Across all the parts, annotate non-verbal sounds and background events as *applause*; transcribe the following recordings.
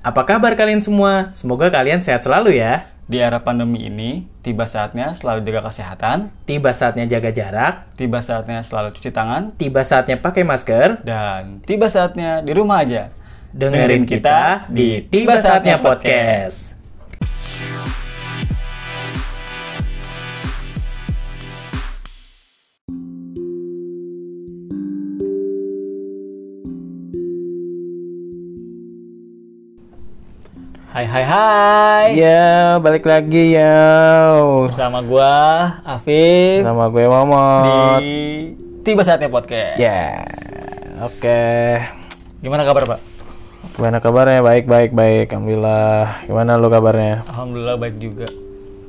Apa kabar kalian semua? Semoga kalian sehat selalu ya. Di era pandemi ini, tiba saatnya selalu jaga kesehatan, Tiba saatnya jaga jarak, tiba saatnya selalu cuci tangan, tiba saatnya pakai masker. dan tiba saatnya di rumah aja. Dengerin kita di Tiba Saatnya Podcast. Hai hai hai. Ya, balik lagi ya. Bersama gua Afif Nama gue Momot. di Tiba Saatnya Podcast. Ya, oke. Gimana kabar, Pak? Gimana kabarnya? Baik, baik, baik. Alhamdulillah. Gimana lu kabarnya? Alhamdulillah baik juga.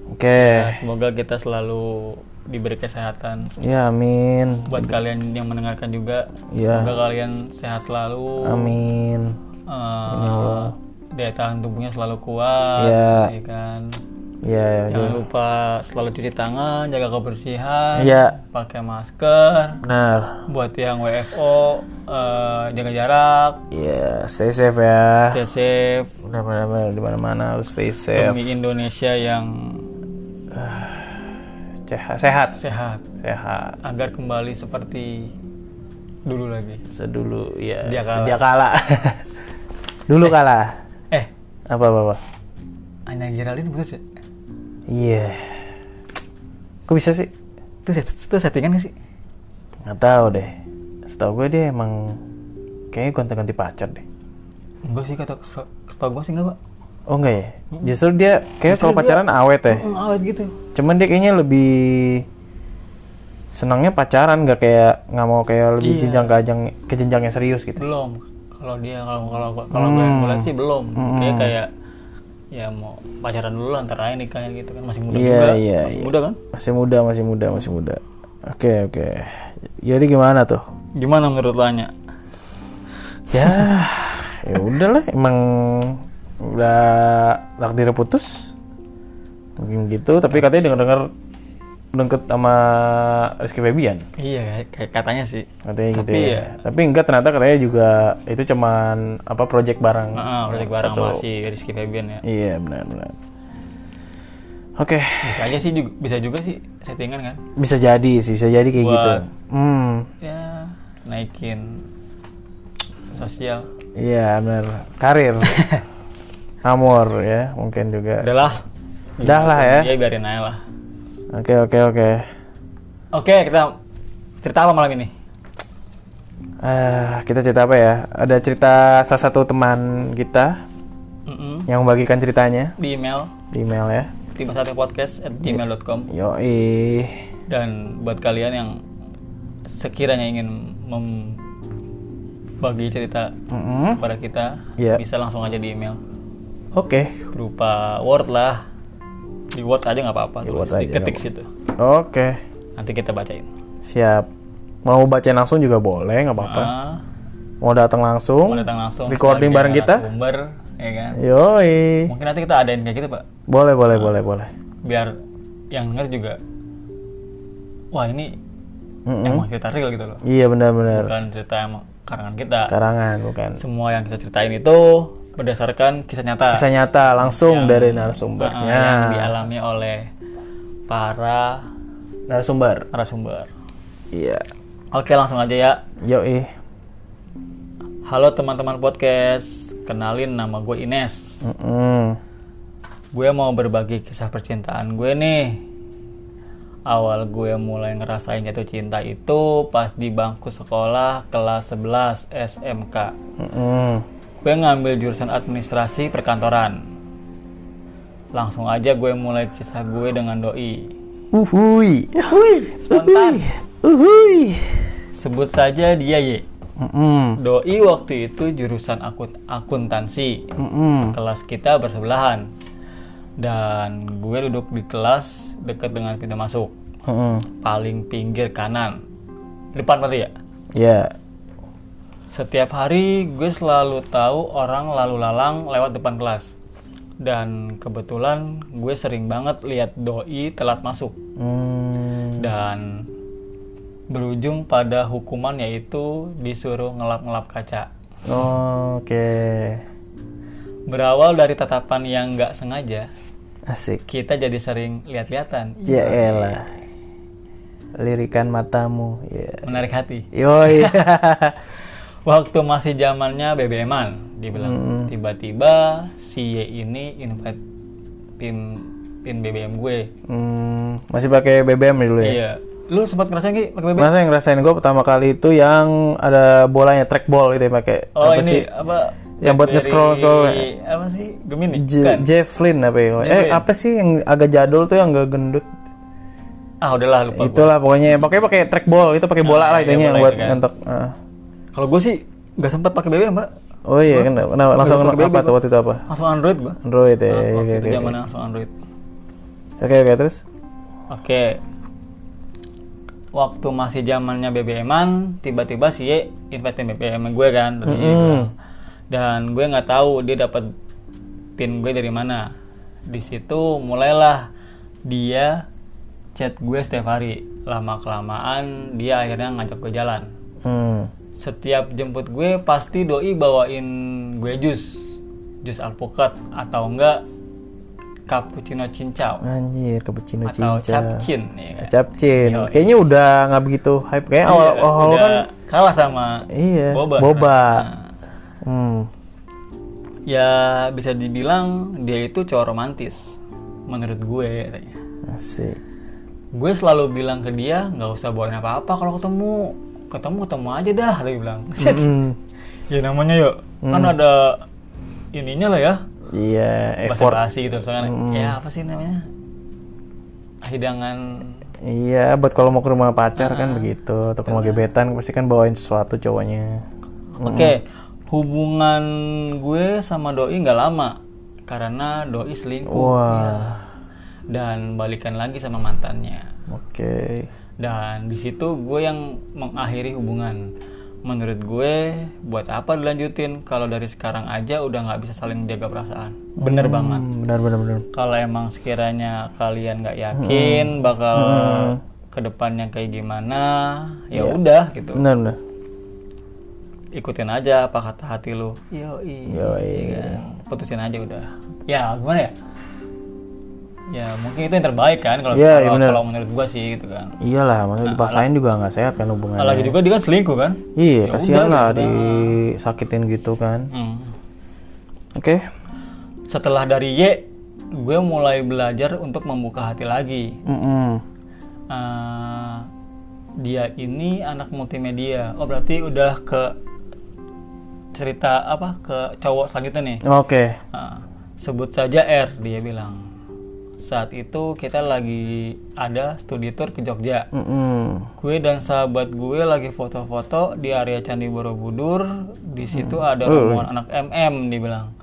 Oke. Nah, semoga kita selalu diberi kesehatan. Ya, amin. Buat kalian yang mendengarkan juga, Iya. semoga kalian sehat selalu. Amin. Eh, daya tahan tubuhnya selalu kuat, Iya. ya kan. Ya, Jangan lupa selalu cuci tangan, jaga kebersihan, Iya. pakai masker. benar. Buat yang WFO, eh, jaga jarak, Iya, stay safe ya. stay safe. Benar, benar, benar. Di mana-mana harus stay safe. Demi Indonesia yang *sighs* Sehat, sehat, sehat, sehat. agar kembali seperti dulu lagi. Sedulu, ya. Sedia kala. Sedia kala. *laughs* Dulu kalah. Apa, apa, apa? Anya Geraldine putus ya? Iya. Kok bisa sih? Itu, itu settingan gak sih? Nggak tahu deh. Setahu gue dia emang kayaknya gonta-ganti pacar deh. Enggak sih, kata setahu gue sih enggak, Pak. Oh enggak ya? Justru dia kayak kalau pacaran awet ya. Hmm, awet gitu. Cuman dia kayaknya lebih senangnya pacaran nggak kayak nggak mau kayak lebih Iya. jenjang ke ajang ke jenjang yang serius gitu. belum kalau dia kalau kalau kalau gue yang gue lihat sih belum kayak kayak ya mau pacaran dulu lah antara ini nikahnya gitu kan masih muda Iya, juga iya, masih iya. muda kan Masih muda, masih muda, masih muda. Oke, oke. Jadi gimana tuh? gimana menurut lo Ya, ya udahlah emang udah takdir putus. Mungkin gitu, tapi katanya dengar-dengar deket sama Rizky Febian. iya kayak, katanya sih Katanya gitu Tapi ya. ya- Tapi enggak ternyata katanya juga itu cuman apa project bareng. Heeh, proyek bareng Satu. sama si Rizky Febian ya Iya, benar benar. Oke, bisa aja sih juga, bisa juga sih settingan kan bisa jadi sih, bisa jadi kayak Buat- gitu. Hmm. ya naikin sosial Iya, benar. Karir. *laughs* Amor ya, mungkin juga. udahlah Udah lah ya. ya biarin aja lah Oke, oke, oke. oke kita cerita apa malam ini Eh, kita cerita apa ya? Ada cerita salah satu teman kita Mm-mm. yang membagikan ceritanya di email di email ya. tiba satu podcast at gmail.com Yoi. dan buat kalian yang sekiranya ingin membagi cerita Mm-mm. kepada kita Iya. bisa langsung aja di email Oke. berupa word lah di word aja nggak apa-apa Di Word aja, diketik nggak situ Oke. nanti kita bacain Siap. Mau bacain langsung juga boleh, nggak apa-apa. Ah, Mau datang langsung. mau datang langsung Recording bareng kita. sumber ya kan Yoi. mungkin nanti kita adain kayak gitu pak Boleh, boleh, boleh, boleh. biar yang denger juga wah ini Mm-mm. emang cerita real gitu loh Iya, benar-benar. bukan cerita emang karangan kita Karangan bukan. semua yang kita ceritain itu berdasarkan kisah nyata Kisah nyata langsung dari Ah, narasumbernya. yang dialami oleh para Narasumber. narasumber. Iya. Oke langsung aja ya. Yoi. Halo teman-teman podcast, kenalin nama gue Ines. Mm-mm. Gue mau berbagi kisah percintaan gue nih. Awal gue mulai ngerasain jatuh cinta itu pas di bangku sekolah kelas 11 SMK. Mm-mm. Gue ngambil jurusan administrasi perkantoran. Langsung aja gue mulai kisah gue dengan doi. Uhuy. Spontan. Uhuy. Sebut saja dia Y. Mm-mm. Doi waktu itu jurusan akun akuntansi. Mm-mm. Kelas kita bersebelahan. Dan gue duduk di kelas dekat dengan pintu masuk. Mm-mm. Paling pinggir kanan. Depan berarti ya? Ya. Setiap hari gue selalu tahu orang lalu lalang lewat depan kelas. Dan kebetulan gue sering banget lihat doi telat masuk. Hmm. Dan berujung pada hukuman yaitu disuruh ngelap-ngelap kaca. Oke. Berawal dari tatapan yang nggak sengaja, Asik. kita jadi sering lihat-lihatan. Ya elah. Lirikan matamu. Ya. Menarik hati. Yoi. *laughs* Waktu masih zamannya BBM-an, dibilang Mm. tiba-tiba si Y ini invite pin pin BBM gue. Hmm, masih pakai BBM nih dulu ya? Iya. Lu sempat ngerasain Ki pakai BBM? Yang ngerasain gue pertama kali itu yang ada bolanya trackball gitu ya pakai Oh, apa ini sih? apa? Yang buat Dari- nge-scroll-scroll. Apa sih? Gemini? J- Bukan. Javelin apa ya? Eh apa sih yang agak jadul tuh yang gak gendut? Ah, udahlah lupa. gua. Itulah pokoknya pakai pakai trackball itu pakai bola Nah, lah iya, itunya yang buat itu kan. ngentok. Ah. Kalau gue sih nggak sempat pakai BBM, Mbak. Oh iya kan kenapa? langsung apa BBM, tuh waktu itu apa? Langsung Android gua. Android ya. Nah, Oke waktu oke itu zamannya langsung Android. Oke oke terus. Oke. Waktu masih zamannya BBM-an, tiba-tiba si Y invite BBM gue kan tadi. Mm-mm. Dan gue nggak tahu dia dapat pin gue dari mana. Di situ mulailah dia chat gue setiap hari. Lama kelamaan dia akhirnya ngajak gue jalan. Hmm. Setiap jemput gue pasti doi bawain gue jus, jus alpukat atau enggak cappuccino cincau Anjir cappuccino atau cincau. capcin ya kan? Capcin. Yoi. Kayaknya udah nggak begitu hype kayak awal Iya, awal kan. kalah sama Iya. boba. Boba. Nah, Hmm. ya bisa dibilang dia itu cowok romantis menurut gue katanya. Asik. Gue selalu bilang ke dia nggak usah bawain apa-apa kalau ketemu. Ketemu ketemu aja dah dia bilang. Hmm. *laughs* ya namanya yuk kan ada ininya lah ya Iya, bahasa effort. basi gitu soalnya Mm. ya apa sih namanya hidangan Iya, buat kalau mau ke rumah pacar Ah. kan begitu, atau ke rumah gebetan pasti kan bawain sesuatu cowoknya. oke hubungan gue sama doi nggak lama karena doi selingkuh Wah. ya. dan balikan lagi sama mantannya Oke. Dan di situ gue yang mengakhiri hubungan. Menurut gue buat apa dilanjutin? Kalau dari sekarang aja udah nggak bisa saling jaga perasaan. Bener banget. Hmm, benar benar benar. kalau emang sekiranya kalian nggak yakin bakal ke depannya kayak gimana ya udah gitu. Benar benar. ikutin aja apa kata hati lu. Yo Yoi. putusin aja udah. Ya gimana ya ya mungkin itu yang terbaik kan kalau iya kalau, bener. kalau menurut gua sih gitu kan Iyalah, maksudnya dipaksain juga nggak sehat kan hubungannya. lagi juga dia kan selingkuh kan Iya, Ya kasihan lah disakitin gitu kan. Hmm. Oke. setelah dari Y gue mulai belajar untuk membuka hati lagi Mm-mm. Eh, dia ini anak multimedia oh berarti udah ke cerita apa ke cowok selanjutnya nih Oke. Ah, sebut saja R dia bilang saat itu kita lagi ada studi tour ke Jogja Mm-mm. gue dan sahabat gue lagi foto-foto di area Candi Borobudur di situ ada Oh. rombongan anak MM dibilang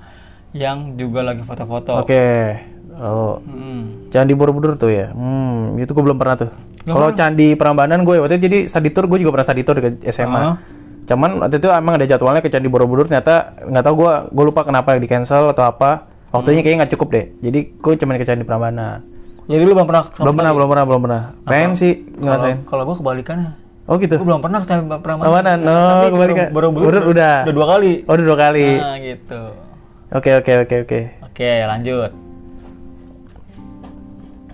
yang juga lagi foto-foto Oke. Oh. Hmm. Candi Borobudur tuh ya. Hmm, itu gue belum pernah tuh. Kalau Candi Prambanan gue waktu itu jadi study tour gue juga pernah study tour ke SMA. Ah. Cuman waktu itu emang ada jadwalnya ke Candi Borobudur ternyata nggak tahu gue gue lupa kenapa di cancel atau apa. Waktunya kayaknya nggak cukup deh. Jadi gue cuma ke Candi Prambanan. jadi lu belum pernah Belum pernah, belum pernah, belum pernah. Pengen sih ngerasain. Kalau gue kebalikannya. Oh gitu. Gue belum pernah ke Candi Prambanan. Prambanan, oh, Tapi ke kebalikan. Borobudur Borobudur udah. Udah dua kali. Oh udah dua kali. Nah, gitu. Oke oke oke oke. Oke, lanjut.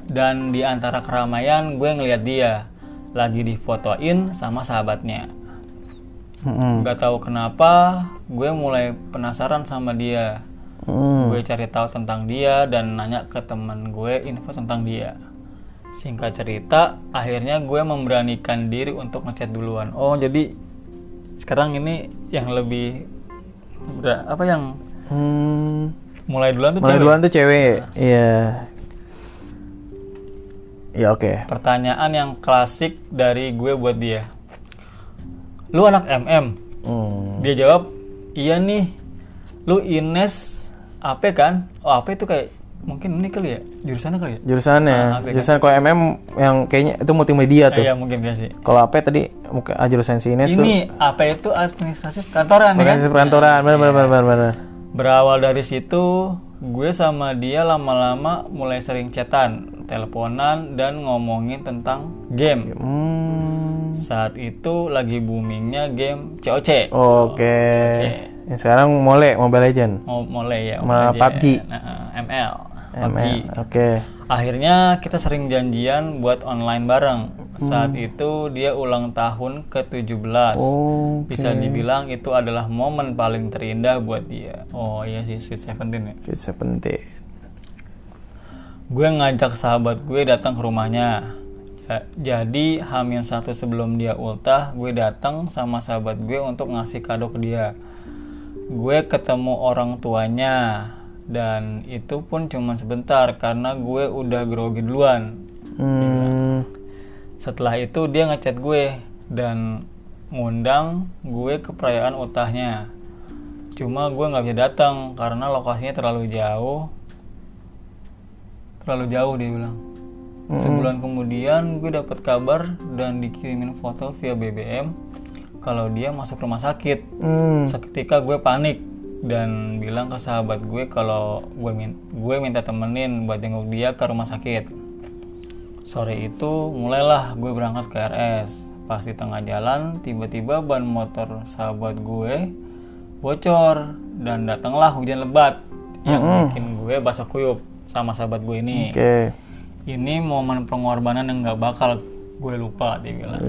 Dan di antara keramaian gue ngeliat dia lagi difotoin sama sahabatnya. Mm-mm. Gak tahu kenapa gue mulai penasaran sama dia. Mm. Gue cari tahu tentang dia dan nanya ke teman gue info tentang dia. Singkat cerita, akhirnya gue memberanikan diri untuk ngechat duluan. Oh, jadi sekarang ini yang lebih apa yang Hmm. mulai duluan tuh Mulai cewek? duluan tuh cewek. Iya. Ya oke. Pertanyaan yang klasik dari gue buat dia. Lu anak MM? Hmm. Dia jawab, iya nih. Lu Ines AP kan? Oh AP itu kayak mungkin ini kali ya jurusannya kali ya? Jurusannya, Ah, oke, jurusan kalau MM yang kayaknya itu multimedia tuh. Iya mungkin dia sih. Kalau AP tadi mungkin ah, jurusan si Ines tuh. Ini AP itu administrasi kantoran ya kan? Organisasi perkantoran, benar benar benar benar. benar. Berawal dari situ, gue sama dia lama-lama mulai sering chatan, teleponan, dan ngomongin tentang game. Hmm. Saat itu lagi boomingnya game COC. Oke. Yang sekarang Mole Mobile Legend. Mau mulai ya. Sama Mobile PUBG. Legends. Nah, ML. PUBG. ML. Oke. Akhirnya kita sering janjian buat online bareng. Saat Hmm. itu dia ulang tahun ke-17. Oh, Bisa dibilang itu adalah momen paling terindah buat dia. Oh iya sih Sweet Seventeen ya. Sweet Seventeen. Gue ngajak sahabat gue datang ke rumahnya. Ja- Jadi Hamin satu sebelum dia ultah, gue datang sama sahabat gue untuk ngasih kado ke dia. Gue ketemu orang tuanya dan itu pun cuma sebentar karena gue udah grogi duluan. Hmm. Setelah itu dia ngechat gue dan ngundang gue ke perayaan ultahnya. Cuma gue nggak bisa datang karena lokasinya terlalu jauh. Terlalu jauh dia bilang. Sebulan kemudian gue dapat kabar dan dikirimin foto via BBM kalau dia masuk rumah sakit. Hmm. Seketika gue panik dan bilang ke sahabat gue kalau gue min- gue minta temenin buat jenguk dia ke rumah sakit. Sore itu mulailah gue berangkat ke RS. Pas di tengah jalan, tiba-tiba ban motor sahabat gue bocor dan datanglah hujan lebat yang bikin gue basah kuyup sama sahabat gue ini. Oke. Ini momen pengorbanan yang nggak bakal gue lupa dia bilang.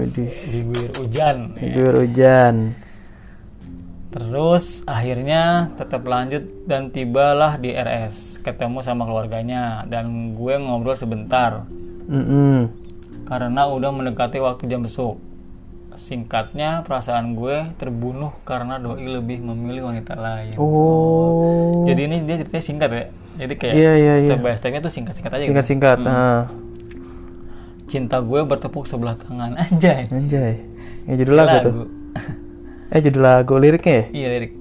Diguyur hujan. Guyur hujan. Terus akhirnya tetap lanjut dan tibalah di RS, ketemu sama keluarganya dan gue ngobrol sebentar Mm-mm. karena udah mendekati waktu jam besuk. Singkatnya perasaan gue terbunuh karena doi lebih memilih wanita lain. Oh. Jadi ini dia ceritanya singkat ya. Jadi kayak Iya, iya, step iya. by stepnya tuh singkat-singkat aja. gitu. Singkat-singkat. ah. Cinta gue bertepuk sebelah tangan *laughs* anjay. Anjay. Ya judul lagu tuh. Lagu. Eh judul lagu liriknya ya? Iya lirik.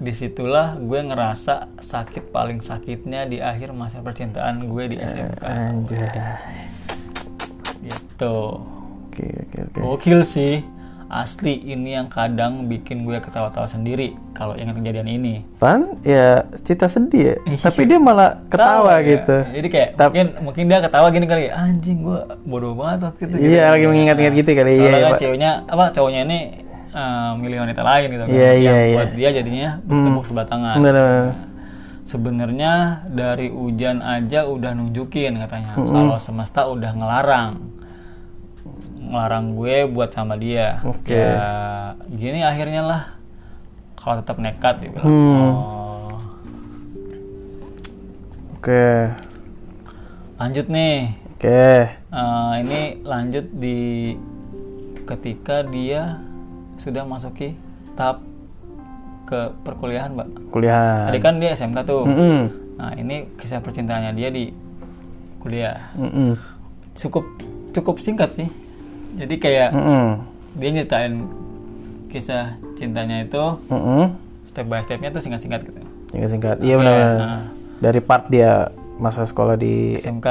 Di situlah gue ngerasa sakit paling sakitnya di akhir masa percintaan gue di SMK. Anjay. Gitu. Oke oke oke. Gokil sih. Asli ini yang kadang bikin gue ketawa-tawa sendiri kalau ingat kejadian ini. Pan ya cerita sedih ya. Tapi dia malah ketawa ya. gitu. Jadi kayak Tap- mungkin mungkin dia ketawa gini kali. Anjing gue bodoh banget waktu itu. Iya lagi mengingat-ingat gitu kali. Iya Soalnya iya, kan ceweknya apa cowoknya ini eh, milih wanita lain gitu kan. Iya, iya, yang iya. buat dia jadinya bertepuk sebelah tangan. Bener, bener. Sebenarnya dari hujan aja udah nunjukin katanya kalau semesta udah ngelarang ngelarang gue buat sama dia. Oke. Ya gini akhirnya lah kalau tetap nekat dia bilang. Hmm. Oh. Oke. Lanjut nih. Oke. Eh, ini lanjut di ketika dia sudah masuki tahap ke perkuliahan, Mbak. Kuliah. Tadi kan dia SMK tuh. Mm-mm. Nah, ini kisah percintaannya dia di kuliah. Mm-mm. Cukup cukup singkat sih. Jadi kayak Mm-mm. dia nyeritain kisah cintanya itu Mm-mm. step by stepnya tuh singkat-singkat gitu. Singkat-singkat. Iya benar. benar. nah. Dari part dia masa sekolah di SMK,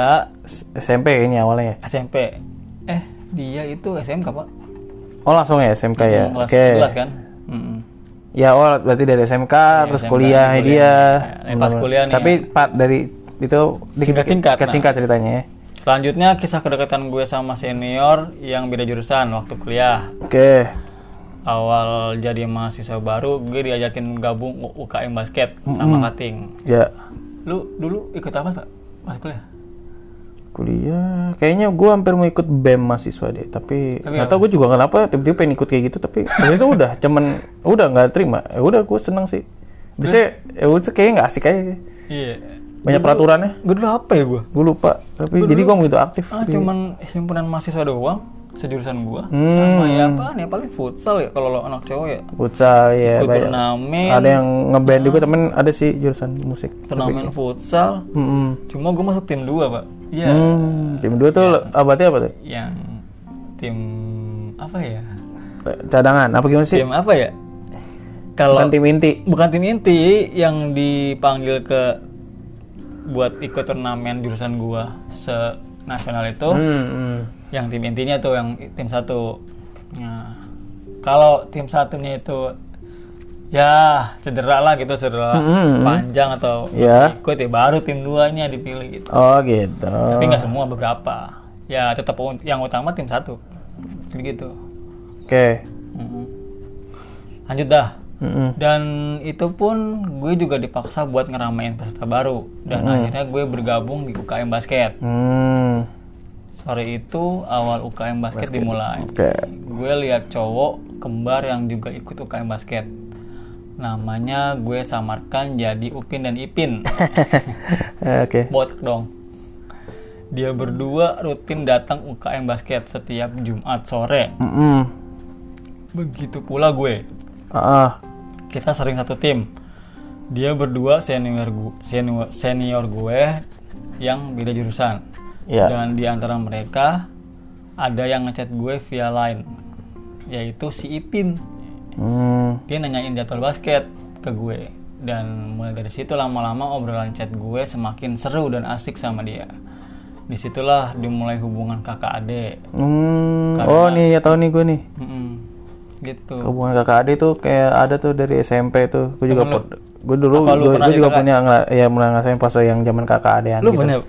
SMP kayaknya awalnya ya. SMP. Eh, dia itu SMK, Pak. Oh langsung ya SMK ya. Kelas Oke. 11 kan? Mm-mm. Ya oh berarti dari SMK terus SMK, kuliah kuliah. dia. Ya, pas Benar-benar. kuliah nih Tapi part dari itu Singkat-singkat, nah. singkat ceritanya ya. Selanjutnya kisah kedekatan gue sama senior yang beda jurusan waktu kuliah. Oke. Awal jadi mahasiswa baru, gue diajakin gabung UKM basket sama Kating. Ya Lu dulu ikut apa, Pak? Pas kuliah? kuliah kayaknya gua hampir mau ikut BEM mahasiswa deh tapi Tapi nggak tahu gue juga kenapa tiba-tiba pengen ikut kayak gitu tapi itu udah cuman udah nggak terima ya udah gue seneng sih bisa ya udah kayaknya nggak asik aja Iya. Banyak peraturannya? Gue dulu apa ya gue? gue lupa tapi jadi gue begitu aktif. Ah, di- cuman himpunan mahasiswa doang sejurusan gua. Hmm. sama ya apa ya paling futsal ya kalau lo anak cowok ya. Futsal ya ikut banyak. turnamen. Ada yang ngeband juga temen ada sih jurusan musik. Turnamen futsal. Hmm, cuma gue masuk tim dua pak. Iya. Hmm. tim dua tuh abadnya apa tuh? Yang tim apa ya? Eh, cadangan apa gimana sih? Tim apa ya? Kalau bukan tim inti. bukan tim inti yang dipanggil ke buat ikut turnamen jurusan gua se nasional itu hmm, hmm. yang tim intinya tuh yang tim satu nah kalau tim satunya itu ya cedera lah gitu cedera Hmm. panjang atau Ya. ikut ya baru tim duanya dipilih gitu oh gitu tapi nggak semua beberapa ya tetap yang utama tim satu Jadi gitu Oke. Mm-mm. Lanjut dah. Mm-mm. Dan itu pun gue juga dipaksa buat ngeramein peserta baru. Dan akhirnya gue bergabung di UKM Basket. Hmm. Sore itu awal UKM Basket, dimulai. Oke. Gue lihat cowok kembar yang juga ikut UKM Basket. Namanya gue samarkan jadi Upin dan Ipin. *laughs* Oke. Botak dong. Dia berdua rutin datang UKM Basket setiap Jumat sore. Mm-mm. Begitu pula gue. Ah, ah. Kita sering satu tim dia berdua senior gue senior, senior gue yang beda jurusan Iya. dan di antara mereka ada yang ngechat gue via line yaitu si Ipin Hmm. dia nanyain jadwal basket ke gue dan mulai dari situ lama-lama obrolan chat gue semakin seru dan asik sama dia di situlah dimulai hubungan kakak adik Hmm. Oh nih ya tahu nih gue nih. Mm-mm. Gitu Hubungan kakak adik tuh kayak ada tuh dari SMP tuh. Gue juga gue dulu gue, juga punya ngela- ya mulai ngerasain pas yang zaman kakak lu gitu. bener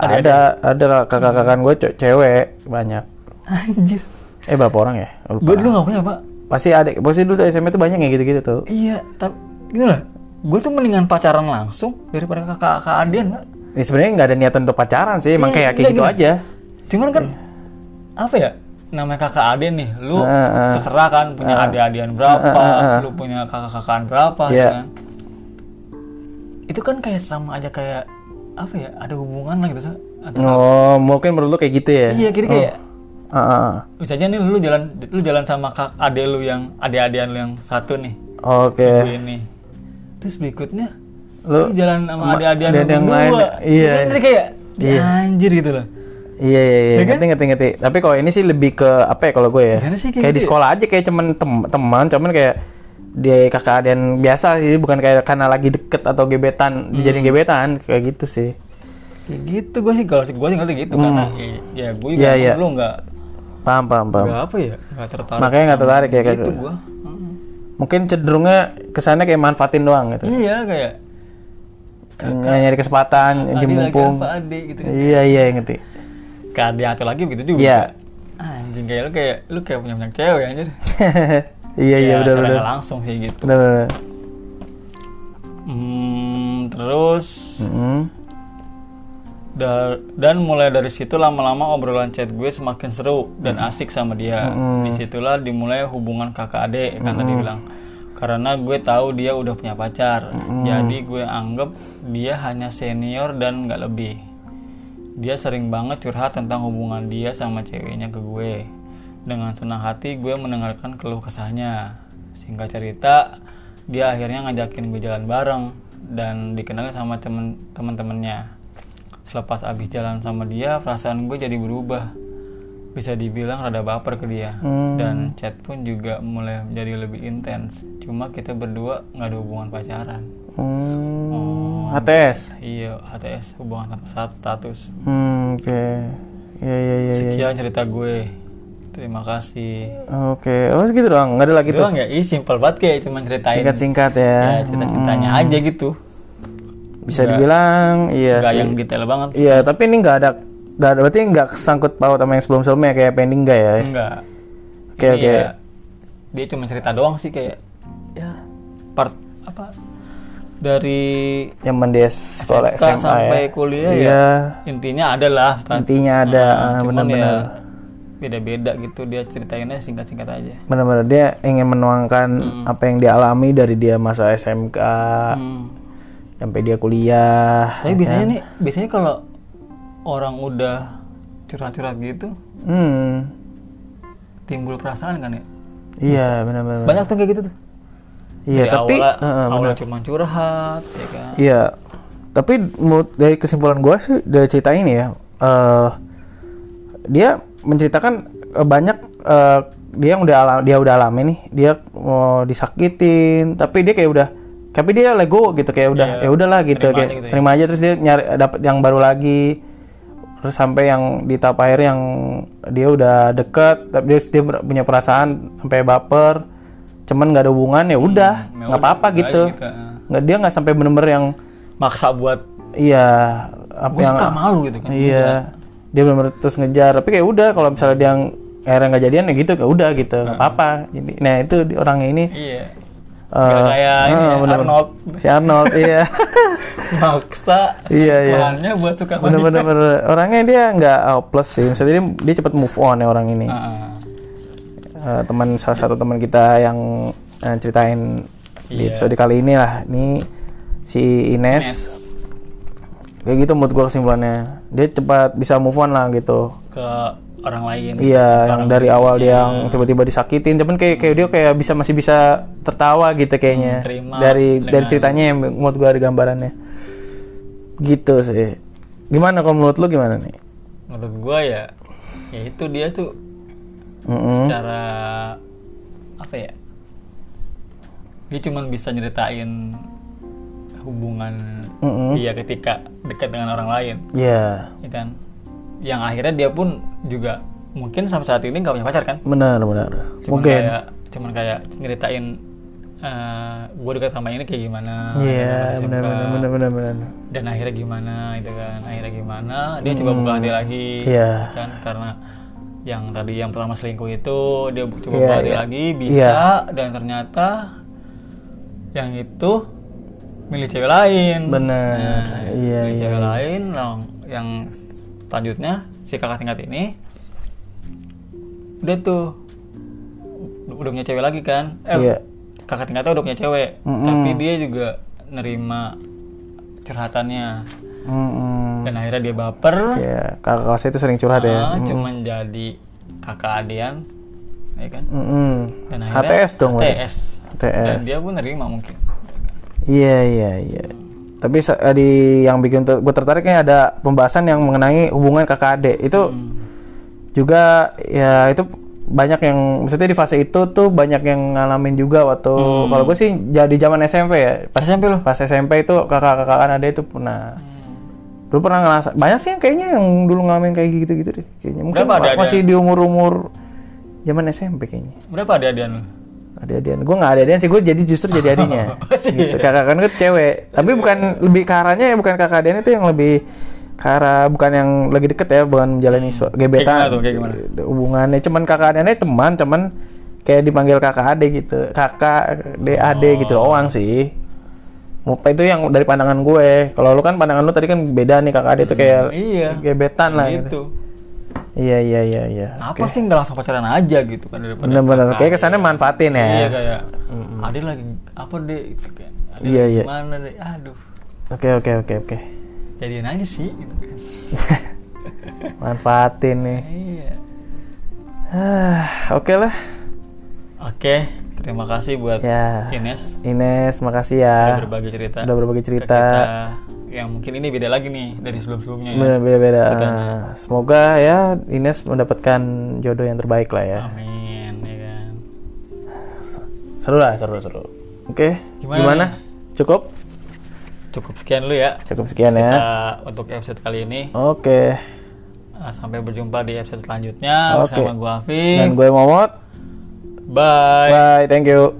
Ada ada kakak-kakan gue ce- cewek banyak. anjir Eh berapa orang ya? Gue dulu gak punya pak Pasti adik, pasti dulu tuh SMP tuh banyak yang gitu-gitu tuh. Iya, tapi gitu lah. Gue tuh mendingan pacaran langsung daripada kakak kakak adian nggak? Ini sebenarnya nggak ada niatan untuk pacaran sih, emang Iya, kayak kayak iya, gitu aja. Cuman kan apa ya? Namanya kakak adian nih, lu Ah, ah. terserah kan punya adik-adian berapa, lu punya kakak-kakaan berapa, Iya. kan? Itu kan kayak sama aja kayak apa ya? Ada hubungan lah gitu, Sa. Oh, mungkin menurut lu kayak gitu ya? Iya, kira kayak ah, ah. bisa aja nih lu jalan lu jalan sama kak adek lu yang adik-adian lu yang satu nih, Oke. gue ini. Terus berikutnya Lu lu jalan sama adik-adian adik lu yang lain, iya. Kan kayak anjir gitu loh. Iya iya iya, Ya kan? ngerti ngerti ngerti. Tapi kalau ini sih lebih ke apa ya kalau gue ya? Sih kayak kayak di gitu ya? sekolah aja kayak cuman tem- teman, cuman kayak dia kakak adik biasa sih, bukan kayak karena lagi deket atau gebetan, dijadiin Hmm. gebetan kayak gitu sih. Kayak gitu gue sih kalau gue sih ngerti gitu karena ya, gue juga Iya, iya. dulu nggak Paham paham paham. nggak apa ya nggak tertarik. Makanya nggak tertarik ya, kayak gitu gitu. gue. Mungkin cenderungnya kesannya kayak manfaatin doang gitu. Iya kayak Ny- nyari kesempatan, Adi jem lagi mumpung. apa Ade gitu. Iya iya ngerti. Kayak Ade atau lagi begitu juga. Iya. Anjing kayak lu kayak lu kayak punya banyak cewek anjir. *laughs* iya iya Ya, benar benar. langsung sih gitu. Benar benar. Hmm, terus Mm-mm. Da- dan mulai dari situ lama-lama obrolan chat gue semakin seru dan asik sama dia. Di situlah dimulai hubungan kakak adik kan tadi bilang. Karena gue tahu dia udah punya pacar, jadi gue anggap dia hanya senior dan nggak lebih. Dia sering banget curhat tentang hubungan dia sama ceweknya ke gue. Dengan senang hati gue mendengarkan keluh kesahnya. Singkat cerita, dia akhirnya ngajakin gue jalan bareng dan dikenal sama temen temen-temennya. Selepas abis jalan sama dia, perasaan gue jadi berubah. Bisa dibilang rada baper ke dia. Dan chat pun juga mulai menjadi lebih intens. Cuma kita berdua nggak ada hubungan pacaran. Hmm. HTS. Iya, HTS hubungan tanpa status. Hmm, oke. Iya iya. iya. Sekian cerita gue. Terima kasih. Oke, oh segitu doang, nggak ada lagi tuh. Doang ya, ih simpel banget kayak cuma ceritain. Singkat-singkat ya. Ya, cerita ceritanya aja gitu. Bisa dibilang, iya. Gak sih. yang detail banget. Iya, tapi ini nggak ada, nggak ada, berarti nggak sangkut paut sama yang sebelum-sebelumnya kayak pending nggak ya? Enggak. Oke, Ini oke. ya, dia cuma cerita doang sih kayak ya part dari Zaman dia sekolah SMK SMA sampai ya. kuliah Iya. ya intinya ada lah kan. Intinya ada, Nah, ah, benar-benar. ya beda-beda gitu dia ceritainnya singkat-singkat aja. Benar-benar dia ingin menuangkan apa yang dia alami dari dia masa SMK Hmm. sampai dia kuliah. Tapi biasanya nih, biasanya kalau orang udah curhat-curhat gitu, Hmm. timbul perasaan kan ya? Iya, benar-benar. Banyak tuh kayak gitu tuh. Iya, Dari tapi awalnya, Heeh, awalnya cuma curhat, ya kan? Iya, tapi dari kesimpulan gue sih dari cerita ini ya, eh dia menceritakan eh, banyak eh, dia yang udah alam, dia udah alami nih, dia mau disakitin, tapi dia kayak udah, tapi dia lego gitu kayak udah, Iya, ya udahlah gitu terima kayak aja gitu ya. terima aja terus dia nyari dapat yang baru lagi, terus sampai yang di tahap akhir yang dia udah deket, tapi dia, dia punya perasaan sampai baper, cuman nggak ada hubungan ya udah, ya nggak udah, apa-apa gitu, gitu, ah. nggak dia nggak sampai bener-bener yang Maksa buat Iya, apa gue yang suka malu gitu kan. iya dia benar terus ngejar tapi kayak udah kalau misalnya dia akhirnya nggak jadian ya gitu udah gitu nggak apa-apa jadi nah itu orangnya ini Iya. Nggak kayak ini ah, ya, bener-bener. Arnold. si Arnold iya *laughs* Maksa Iya, iya. lahannya buat suka wanita. bener-bener orangnya dia nggak hopeless sih maksudnya dia, dia cepat move on ya orang ini Ah, Eh, teman salah satu teman kita yang eh, ceritain di Iya. episode kali ini lah. Ini si Ines, Ines. kayak gitu menurut gua kesimpulannya. Dia cepat bisa move on lah gitu. Ke orang lain. iya yang dari awal dia yang lainnya. tiba-tiba disakitin. Tapi kayak kayak dia kayak bisa masih bisa tertawa gitu kayaknya. Hmm, dari dari dengan- ceritanya yang menurut gua ada gambarannya. Gitu sih. Gimana kalau menurut lu gimana nih? Menurut gua ya, ya itu dia tuh Mm-mm. secara apa ya? Dia cuman bisa nyeritain hubungan Mm-mm. dia ketika dekat dengan orang lain, Iya, ya kan? Yang akhirnya dia pun juga mungkin sampai saat ini nggak punya pacar kan? benar benar. Cuman Mungkin. kayak cuman kayak nyeritain gue dekat sama ini kayak gimana Iya, dengan benar benar benar benar dan akhirnya gimana itu kan akhirnya gimana dia coba buka hati lagi Iya. kan karena yang tadi yang pertama selingkuh itu dia coba Iya, buka hati iya. lagi bisa dan ternyata yang itu milih cewek lain Benar. Nah, Iya, milih iya, cewek iya. lain nah, yang selanjutnya si kakak tingkat ini udah tuh udah punya cewek lagi kan eh, Iya. kakak tingkatnya udah punya cewek Mm-mm. tapi dia juga nerima curhatannya Mm-mm. dan akhirnya dia baper Ya, kakak kelasnya itu sering curhat ya. ah, cuman jadi kakak adian ya kan Mm-mm. dan akhirnya HTS dong, berarti. HTS. HTS. dan dia pun nerima mungkin Iya iya iya. Tapi eh, di yang bikin gue tertariknya ada pembahasan yang mengenai hubungan kakak adik itu Hmm. juga ya itu banyak yang maksudnya di fase itu tuh banyak yang ngalamin juga waktu Hmm. kalau gue sih jadi zaman SMP ya pas SMP lo pas SMP itu kakak-kakak ada itu pernah Hmm. Dulu pernah ngerasa banyak sih yang kayaknya yang dulu ngalamin kayak gitu-gitu deh kayaknya. Mungkin Berapa ada- masih di umur-umur zaman SMP kayaknya. Berapa ada adian ada adian gue nggak ada adian sih gue jadi justru jadi adinya *laughs* Sih. gitu. kakak kan gue cewek. Tapi bukan lebih ke arahnya ya bukan kakak adian itu yang lebih ke arah bukan yang lagi deket ya bukan menjalani Hmm. Kayak gebetan. gimana tuh, kayak gimana? hubungannya. Cuman kakak adiannya teman cuman kayak dipanggil kakak ade gitu. Kakak de ade gitu Oh. doang sih. Apa itu yang dari pandangan gue. Kalau lu kan pandangan lu tadi kan beda nih kakak ade itu kayak iya. gebetan lah gitu. gitu. Iya iya iya iya. Apa sih nggak langsung pacaran aja gitu kan daripada bener-bener kayak kesannya manfaatin ya. Iya kayak ade lagi apa deh gitu kan. Iya, iya. mana deh aduh. Oke oke oke oke. Jadian aja sih gitu kan. *laughs* Manfaatin nih. Iya. Ah, *sighs* oke lah. Oke terima kasih buat ya Ines Ines makasih udah ya berbagi cerita udah berbagi ke cerita kita yang mungkin ini beda lagi nih dari sebelum-sebelumnya ya. beda beda beda Ceritanya. Ah, semoga ya Ines mendapatkan jodoh yang terbaik lah ya Amin ya kan. seru lah seru seru oke Gimana gimana, nih? cukup Cukup sekian dulu ya cukup sekian ya untuk episode kali ini. oke Sampai berjumpa di episode selanjutnya Oke. bersama gua Afif. dan gue Momot Bye. bye thank you